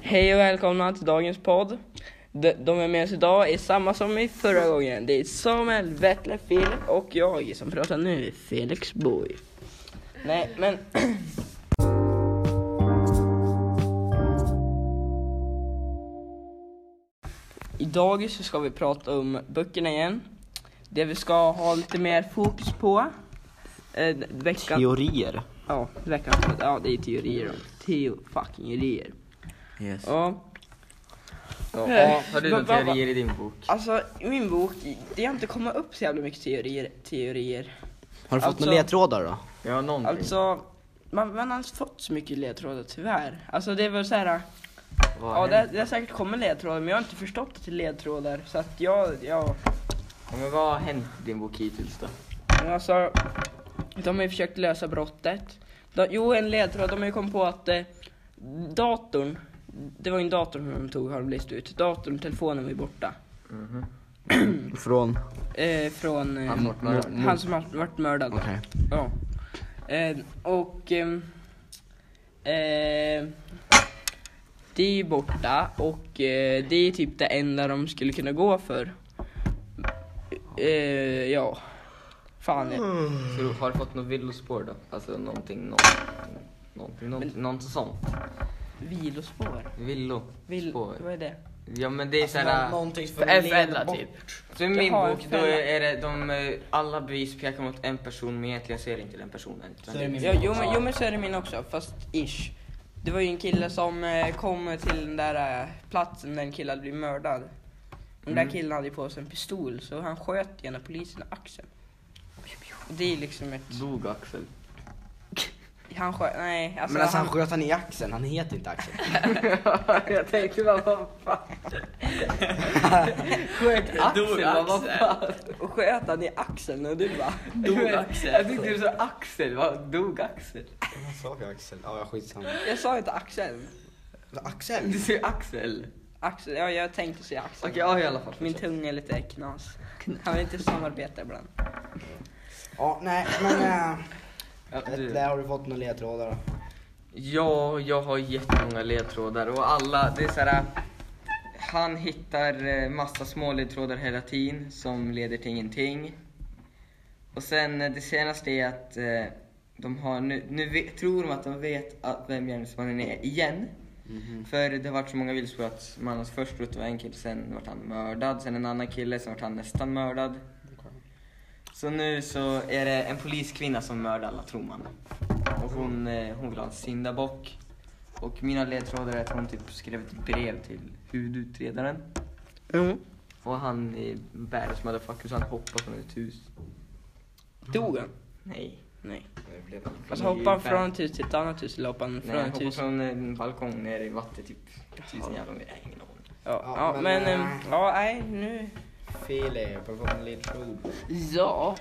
Hej och välkomna till dagens podd. De, de är med oss idag är samma som i förra gången. Det är Samuel, Vettle, Filip och jag som pratar nu, Felix Boy. Nej, men... Idag så ska vi prata om böckerna igen. Det vi ska ha lite mer fokus på. Eh, veckan... Teorier. Ja, veckans... Ja, det är teorier. Teo fucking teorier. Yes. Ja. Ja, har du några teorier i din bok? Alltså i min bok, det har inte kommit upp så jävla mycket teorier. teorier. Har du fått Alltså- några ledtrådar då? Ja, någonting. Alltså, man, man har inte fått så mycket ledtrådar tyvärr. Alltså det är väl så här. Vad ja det, det har säkert kommit ledtrådar men jag har inte förstått det till ledtrådar. Så att jag, ja. Ja, men vad har hänt i din bok hittills då? Men alltså, de har ju försökt lösa brottet. De, jo, en ledtråd, de har ju kommit på att eh, datorn, det var ju en dator som de tog har de listat ut. Datorn, telefonen var ju borta. Mhm. Från? Eh, från eh, Han vart mördad. han som har varit mördad. Okej. Ja. Eh, och ehm, eh, det är ju borta och eh, det är typ det enda de skulle kunna gå för. Eh, ja. Fan. jag- Så du har du fått något villospår då? Alltså någonting, någonting, någonting, någonting, något sånt? Vilospår. Villo. Vil, Spår. vad är det? Ja men det är såhär... Någonting För en fälla typ. Så i min Jaha, bok då fälla. är det de, eh, alla bevis pekar mot en person men egentligen ser inte den personen. Så är det min Ja, jo, också. men, jo men så är det min också, fast ish. Det var ju en kille som eh, kom till den där eh, platsen där en kille hade blivit mördad. Den där Mm. killen hade på sig en pistol så han sköt gärna polisen i axeln. Och det är liksom ett... Dog Axel. Han sköt, nej alltså, Men alltså han han, sköt han i axeln, han heter inte Axel. jag tänkte bara vad fan. sköt Dog axeln, vad Axel. fan? Och sköt han i axeln och du bara... Dog Axel. Jag tyckte du sa Axel, vad dog Axel? Vad sa jag Axel? Ja, skitsamma. Jag sa inte axeln. Axel? Du säger Axel. Axel, ja jag tänkte säga axeln. Okej, ja i alla fall. Min tunga är lite knas. Han vill inte samarbeta ibland. Ja, nej men... Äh, Ja, du. där har du fått några ledtrådar då? Ja, jag har jättemånga ledtrådar och alla, det är såhär Han hittar eh, massa små ledtrådar hela tiden som leder till ingenting. Och sen eh, det senaste är att eh, de har nu, nu vet, tror de att de vet att vem gärningsmannen är igen. Mhm. För det har varit så många villspår att man först trott det var en kille, sen vart han mördad, sen en annan kille, sen vart han nästan mördad. Så nu så är det en poliskvinna som mördar alla tror man. Och hon, eh, hon vill ha en syndabock. Och mina ledtrådar är att hon typ skrev ett brev till huvudutredaren. Mm. Och han är världens motherfucker så han hoppar från ett hus. Dog han? Nej. Nej. Alltså hoppade han från ett hus till ett annat hus eller hoppade han Nej, från han ett hoppar hus? från en balkong ner i vattnet typ tusen jävla meter. Ingen aning. Ja, Ja, ja, men, men, äh, ja, nej, nu. Du fått någon ledtråd? Ja,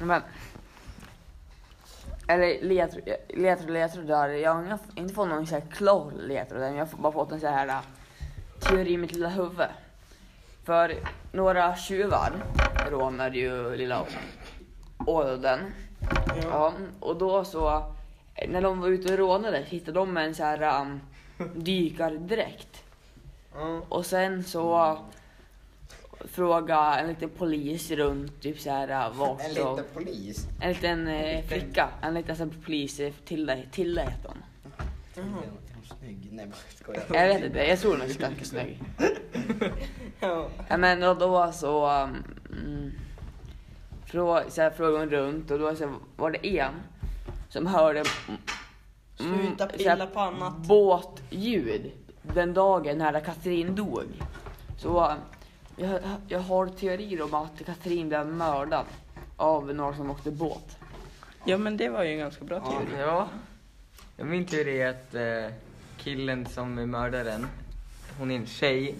men... Eller ledtråd, ledtråd, ledtråd där. Jag har inte fått någon så här klar ledtråd, men jag har bara fått en så här äh, teori i mitt lilla huvud. För några tjuvar rånade ju lilla Åden. Ja, och då så, när de var ute och rånade hittade de en så här um, dykardräkt. Och sen så fråga en liten polis runt typ så här uh, vart En liten polis? en liten eh, flicka, en liten så här, polis, Tilda, Tilda heter hon. Hon snygg? Nej, skojar. Jag vet inte, jag tror hon är ganska snygg. Ja. Men och då så, um, frå, så här, frågade hon runt och då så var det en som hörde mm, Sluta pilla här, på annat. båtljud den dagen när Katrin dog. Så jag, jag har teorier om att Katrin blev mördad av några som åkte båt. Ja men det var ju en ganska bra teori. Ja. ja. Min teori är att eh, killen som är mördaren, hon är en tjej.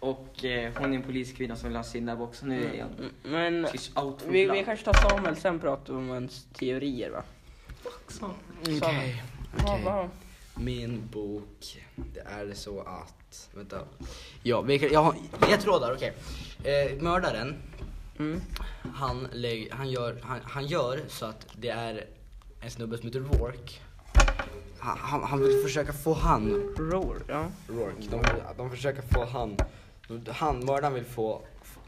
Och eh, hon är en poliskvinna som vill ha syndabock. Så nu är jag Mm, Men she's out for vi, blood. vi kanske tar Samuel sen pratar vi om hans teorier va? Okej, Samuel. Okej. vad? Min bok, det är så att, vänta. Ja, vi jag har ledtrådar, okej. Eh, mördaren, Mm. han, han, gör, han, han gör så att det är en snubbe som heter Rourke han, han, han vill försöka få han, Roar, ja. Rourke, de, de försöker få han, han, mördaren vill få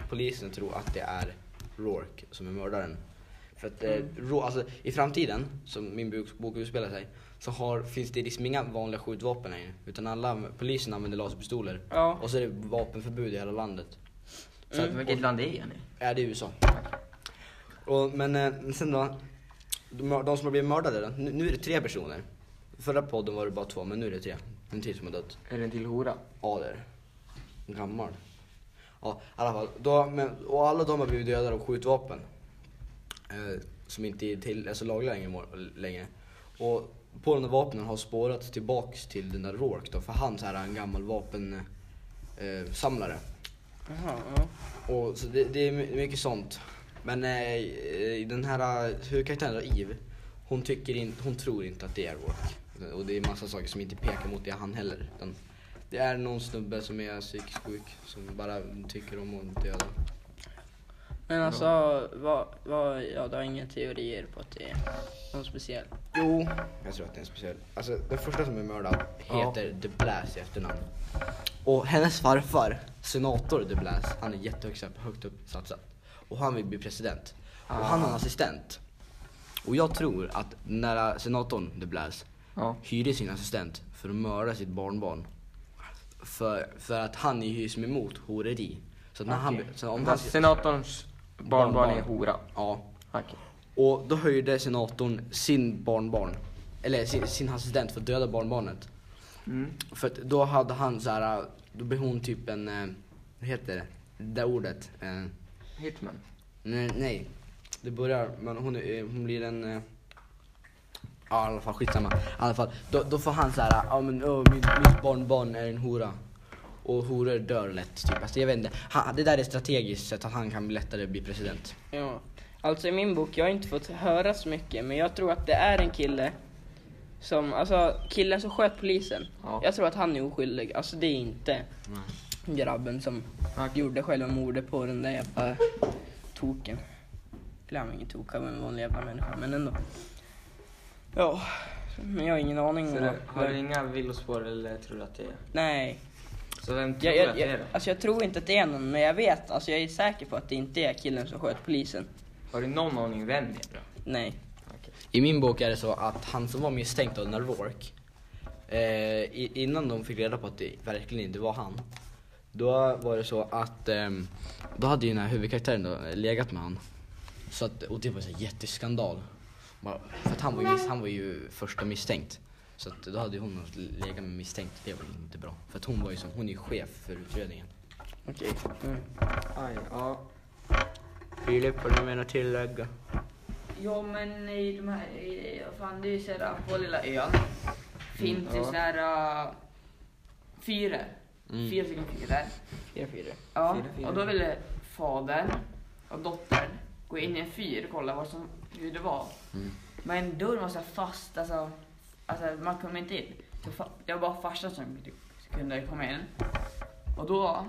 polisen att tro att det är Rourke som är mördaren. För att eh, Ro, alltså, i framtiden, som min bok, bok utspelar sig, så har, finns det liksom inga vanliga skjutvapen längre. Utan alla, polisen använder laserpistoler. Ja. Och så är det vapenförbud i hela landet. Så Mm. att, Vilket land är jag nu? Ja, det är USA. Och, men eh, sen då, de, de som har blivit mördade då, nu, nu är det tre personer. Förra podden var det bara två, men nu är det tre. En till som har dött. Är det en till hora? Ja, det är det. Gammal. Ja, i alla fall. Då, men, och alla de har blivit dödade av skjutvapen. Eh, som inte är till, alltså lagliga längre, längre. Och på de där vapnen har spårats tillbaks till den där Rourke då, för han så här är en gammal vapensamlare. Eh. Jaha, ja. Och så det, det är my- mycket sånt. Men eh, den här eh, huvudkaraktären Eve, hon, tycker in, hon tror inte att det är Rourke. Och det är massa saker som inte pekar mot det han heller. Utan det är någon snubbe som är psykiskt sjuk som bara tycker om att döda. Men alltså, vad, vad, ja, du har inga teorier på att det är någon speciell? Jo, jag tror att det är en speciell. Alltså den första som är mördad heter The Blast i efternamn. Och hennes farfar, senator The Blast, han är jättehögt upp, högt upp satsat. Och han vill bli president. Och han har en assistent. Och jag tror att när senatorn The Blast Ja. hyrde sin assistent för att mörda sitt barnbarn. För, för att han är ju som emot horeri. Så att när han, så om han, senatorns barnbarn är hora. ja, Okej. och då höjde senatorn sin barnbarn, eller sin, sin assistent för att döda barnbarnet. Mm. För att då hade han så här, då blev hon typ en, eh, vad heter det, det där ordet? Eh, Hitman. nej, nej, det börjar, men hon, är, eh, hon blir en, eh, ja i alla fall skitsamma. I alla fall, då, då får han så här, ja men oh, min, mitt barnbarn är en hora. Och horor dör lätt typ. Alltså, jag vet inte, han, det där är strategiskt så att han kan lättare bli president. Ja. Alltså i min bok, jag har inte fått höra så mycket, men jag tror att det är en kille som, alltså killen som sköt polisen. Ja. Jag tror att han är oskyldig. Alltså det är inte grabben som gjorde själva mordet på den där jävla token. Eller han var ingen tok, han var en vanlig jävla människa, men ändå. Ja, men jag har ingen aning. Så om det, har du inga villospår eller tror du att det är? Nej, Så vem tror jag, du att jag, det är jag, då? alltså jag tror inte att det är någon, men jag vet, alltså jag är säker på att det inte är killen som sköt polisen. Har du någon aning vem det är då? Nej. Okej. I min bok är det så att han som var misstänkt av Rourke, eh, i- innan de fick reda på att det verkligen inte var han, då var det så att ehm, då hade ju den här huvudkaraktären då legat med han. Så att, och det var så här jätteskandal. Bara- För att han var, ju, mis- han var ju första misstänkt. Så att då hade hon legat med misstänkt, det var inte bra. För att hon var ju som, hon är ju chef för utredningen. Okej. Mm. Aj, ja. Filip, har du mer att tillägga? Jo men i de här, i, fan det är ju såhär på lilla ön. Finns det Ja. såhär uh, fyra. Mm. Fyra stycken fyror. Fyra, fyra. Ja, Fyra, fyra. och då ville fadern och dottern gå in i en fyr och kolla vad som, hur det var. Mm. Men dörren var så här fast, alltså, alltså man kom inte in. Det var bara farsan som kunde komma in. Och då,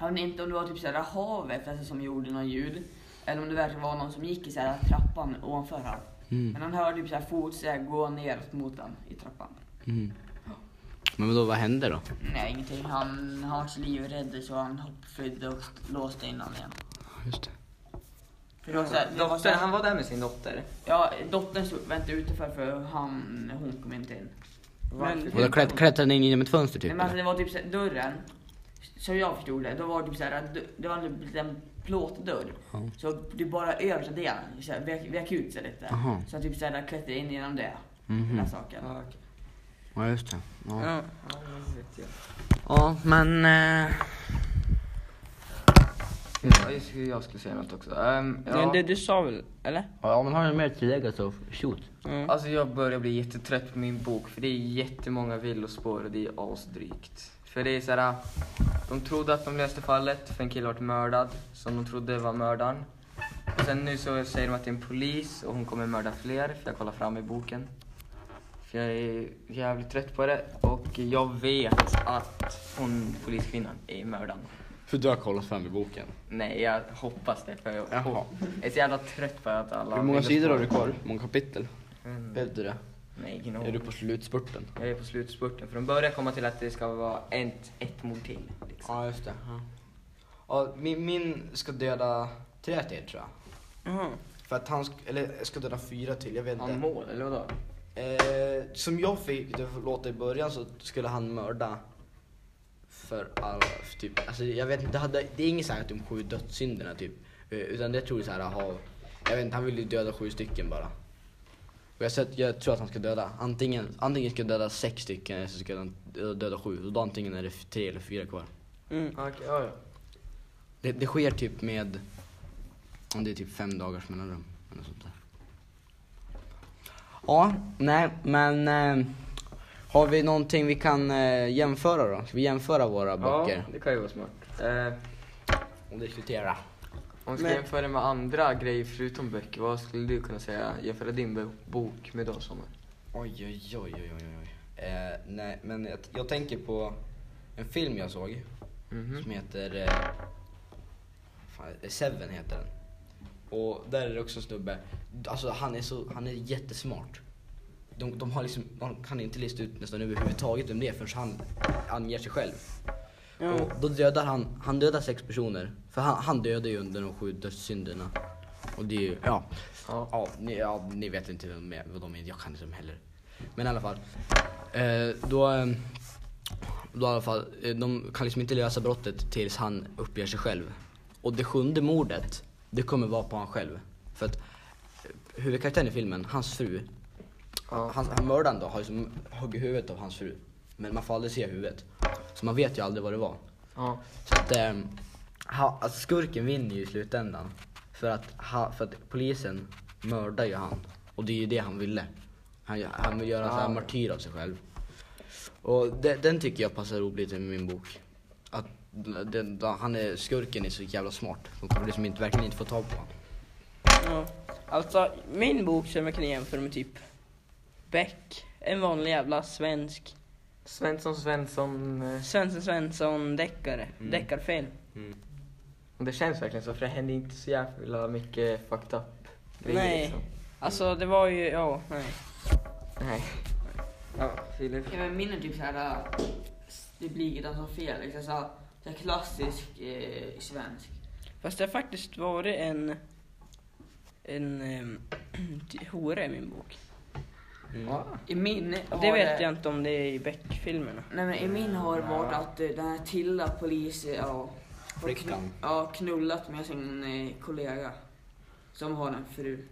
jag vet inte om det var typ så här havet alltså, som gjorde något ljud. Eller om det verkligen var någon som gick i så här trappan ovanför han. Mm. Men han hörde typ så här fotsteg gå neråt mot han i trappan. Mm. Men då, vad hände då? Nej, ingenting. Han, han var så livrädd så han hoppflydde och låste in honom igen. Just det. För det var så här, det var så här, han var där med sin dotter. Ja, dottern stod, väntade utanför för han, hon kom inte in. Men- Och då klätt- klättrade ni in genom ett fönster typ? Nej, men alltså, det var typ så här, dörren, som jag förstod det, då var det typ så här, att dö- det var en liten plåtdörr. Ja. Så det bara översta delen, så här, vek, vek ut sig lite. Aha. Så jag typ så här, klättrade in genom det, Mhm. den här saken. Ja, okej. Ja just det. Ja, Ja. Ja, det vet jag. ja men... Eh... Ja, just jag skulle säga något också. Ehm, ja. Men det du sa väl, eller? Ja men har du mer att tillägga så shoot. Mm. Alltså jag börjar bli jättetrött på min bok för det är jättemånga villospår och det är asdrygt. För det är såhär, de trodde att de löste fallet för en kille vart mördad som de trodde var mördaren. Och sen nu så säger de att det är en polis och hon kommer mörda fler för jag kollar fram i boken. För jag är jävligt trött på det och jag vet att hon poliskvinnan är mördaren. För du har kollat fram i boken. Nej, jag hoppas det för jag, Jaha. jag är så jävla trött på att alla Hur många sidor har du kvar? Hur många kapitel? Mm. Vet du det? Nej, ingen Är aning. du på slutspurten? Jag är på slutspurten. För de börjar komma till att det ska vara ett, ett mord till. Liksom. Ja, just det. Ja. Ja, min, min ska döda tre till tror jag. Jaha. För att han, sk- eller ska döda fyra till, jag vet Han inte. mål, eller vadå? Eh, som jag fick det låta i början så skulle han mörda för alla, för typ, alltså jag vet inte, det, hade, det är inget så här att de sju dödssynderna typ. Eh, utan det tror jag så här, aha, jag vet inte, han vill ju döda sju stycken bara. Och jag, sett, jag tror att han ska döda, antingen, antingen ska döda sex stycken eller så ska han döda sju. Och då antingen är det tre eller fyra kvar. Mm. Okej, ja, ja. Det, det sker typ med, om det är typ fem dagars mellanrum. Eller sånt där. Ja, nej men eh, har vi någonting vi kan eh, jämföra då? Ska vi jämföra våra böcker? Ja, det kan ju vara smart. Eh, Och diskutera. om vi ska Men- jämföra med andra grejer förutom böcker, vad skulle du kunna säga? Jämföra din bo- bok med då Sommar? Oj, oj, oj, oj, oj, oj. Eh, nej, men jag, jag tänker på en film jag såg Mhm. som heter eh, fan, Seven heter den. Och där är det också en snubbe, alltså han är, så, han är jättesmart. De, de, har liksom, de kan inte lista ut nästan överhuvudtaget vem det är förrän han anger sig själv. Ja. Och då dödar han, han dödar sex personer. För han, han dödar ju under de sju dödssynderna. Och det är ju, ja. Ja. Ja, ni, ja, ni vet inte vem vad de är, jag kan inte dem heller. Men i alla fall. Eh, då, eh, då i alla fall, eh, de kan liksom inte lösa brottet tills han uppger sig själv. Och det sjunde mordet, det kommer vara på han själv. För att eh, huvudkaraktären i filmen, hans fru, Han, han mördaren då har ju som huggit huvudet av hans fru. Men man får aldrig se huvudet. Så man vet ju aldrig vad det var. Ja. Så att, eh, ha, alltså skurken vinner ju i slutändan. För att, ha, för att polisen mördar ju han. Och det är ju det han ville. Han, han vill göra en sån här Ja. martyr av sig själv. Och det, den tycker jag passar ihop lite med min bok. Att den, han är, skurken är så jävla smart. De kommer liksom inte, verkligen inte få tag på honom. Ja. Alltså, min bok som jag kan jämföra med typ Beck. En vanlig jävla svensk Svensson Svensson. eh, Svensson Svensson deckare. Mm. Deckarfilm. Och det känns verkligen så för det händer inte så jävla mycket fucked up grejer, Nej. liksom. Alltså det var ju, ja, nej. Nej. Ja, Filip. Ja, men min är typ såhär, det blir ett antal fel. Liksom så, så här klassisk eh, svensk. Fast det har faktiskt varit en en um, hora i min bok. Ja. I min har Det vet jag inte om det är i Beck-filmerna. Nej men i min har det varit att eh, den här Tilda polis, eh, ja, har Flickan. knu- ja, knullat med sin eh, kollega. Som har en fru.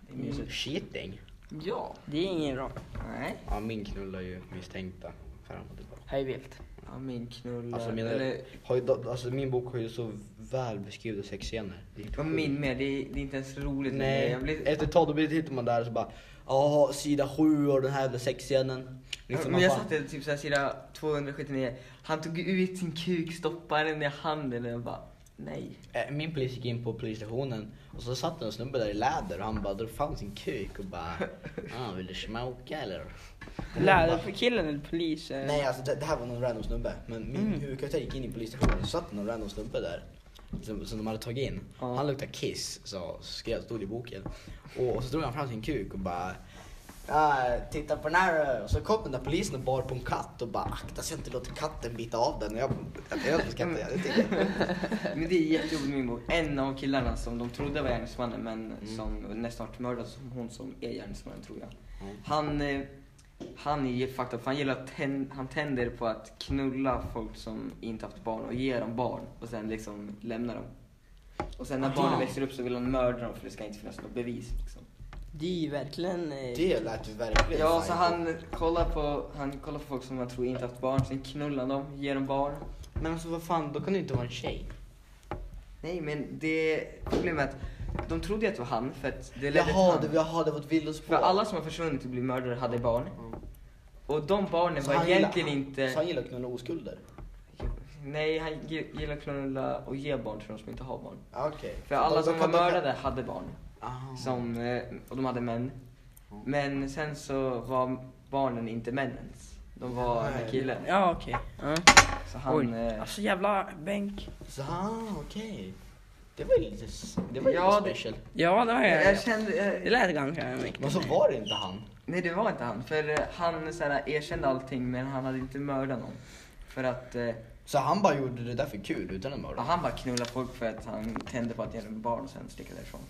Det är mysigt. Cheating? Ja. Det är inget bra. Nej. Ja, min knullar ju misstänkta fram och tillbaka. Hej vilt. Ja, min knull. Alltså, mina, Eller, har ju, alltså min bok har ju så väl beskrivna sexscener. Det sjukt. min med, det är, det är inte ens roligt. Nej, blir, efter ett tag då blir- tittar man där och så bara Ja, sida sju och den här jävla sexscenen. Liksom, men jag satte typ såhär sida 279. Han tog ut sin kuk, stoppade den i handen och jag bara nej. eh, Min polis gick in på polisstationen och så satt en snubbe där i läder och han bara drog fram sin kuk och bara ah, vill du smoka eller? Lärde för killen eller polis? eh, Nej alltså det, det här var någon random snubbe men min Mm. huvudkaraktär gick in i polisstationen och så satt någon random snubbe där. Som, som de hade tagit in. Ja. Han luktade kiss, så skrev, stod i boken. Och, och så drog han fram sin kuk och bara Ja, titta på den här och så kom den där polisen och bar på en katt och bara akta så jag inte låter katten bita av den. Jag, jag, jag uppskattar det. Jag tycker- Men det är jättejobbigt med min bok. En av killarna som de trodde var gärningsmannen men Mm. som nästan vart mördad som hon som är gärningsmannen tror jag. Mm. Han, eh, han är helt fucked up. Han gillar att tän- han tänder på att knulla folk som inte haft barn och ge dem barn och sen liksom lämna dem. Och sen när Aha. barnen växer upp så vill han mörda dem för det ska inte finnas något bevis. Liksom. Det är ju verkligen... eh, Det lät ju verkligen Ja, så psycho. han kollar på, han kollar på folk som han tror inte haft barn, sen knullar dem, ger dem barn. Men alltså vad fan, då kan det inte vara en tjej. Nej men det, problemet är att de trodde att det var han för att det ledde Jaha, till det, han. jaha, det var ett villospår. För alla som har försvunnit och blivit mördade hade barn. Mm. Och de barnen Så var han egentligen gillar, inte... Så han gillar att knulla oskulder? Nej, han gi- gillar att knulla och ge barn till de som inte har barn. Ah, Okej. För Så alla då- som då var mördade hade barn. Ah. Som, eh, och de hade män. Men sen så var barnen inte männens. De var den här Nej. killen. Ja okej. Ja. Så han... Oj. eh, Alltså jävla bänk. Så, ah, okej. Det var ju lite, det var ju Ja, lite det- special. Ja, det var Jag jag. kände... Det Jag, lät ganska mycket. Men så var det inte han. nej, det var inte han. För eh, han så här, erkände allting, men han hade inte mördat någon. För att eh, Så han bara gjorde det där för kul utan att ja, mörda? han bara knullade folk för att han tände på att göra barn och sen sticka därifrån.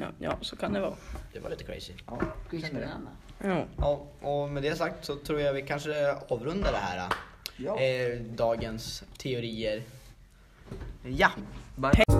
Ja, ja, så kan det vara. Det var lite crazy. Ja, det. spännande. Ja. Ja, och med det sagt så tror jag vi kanske avrundar det här. Ja. Eh, dagens teorier. ja. Bye.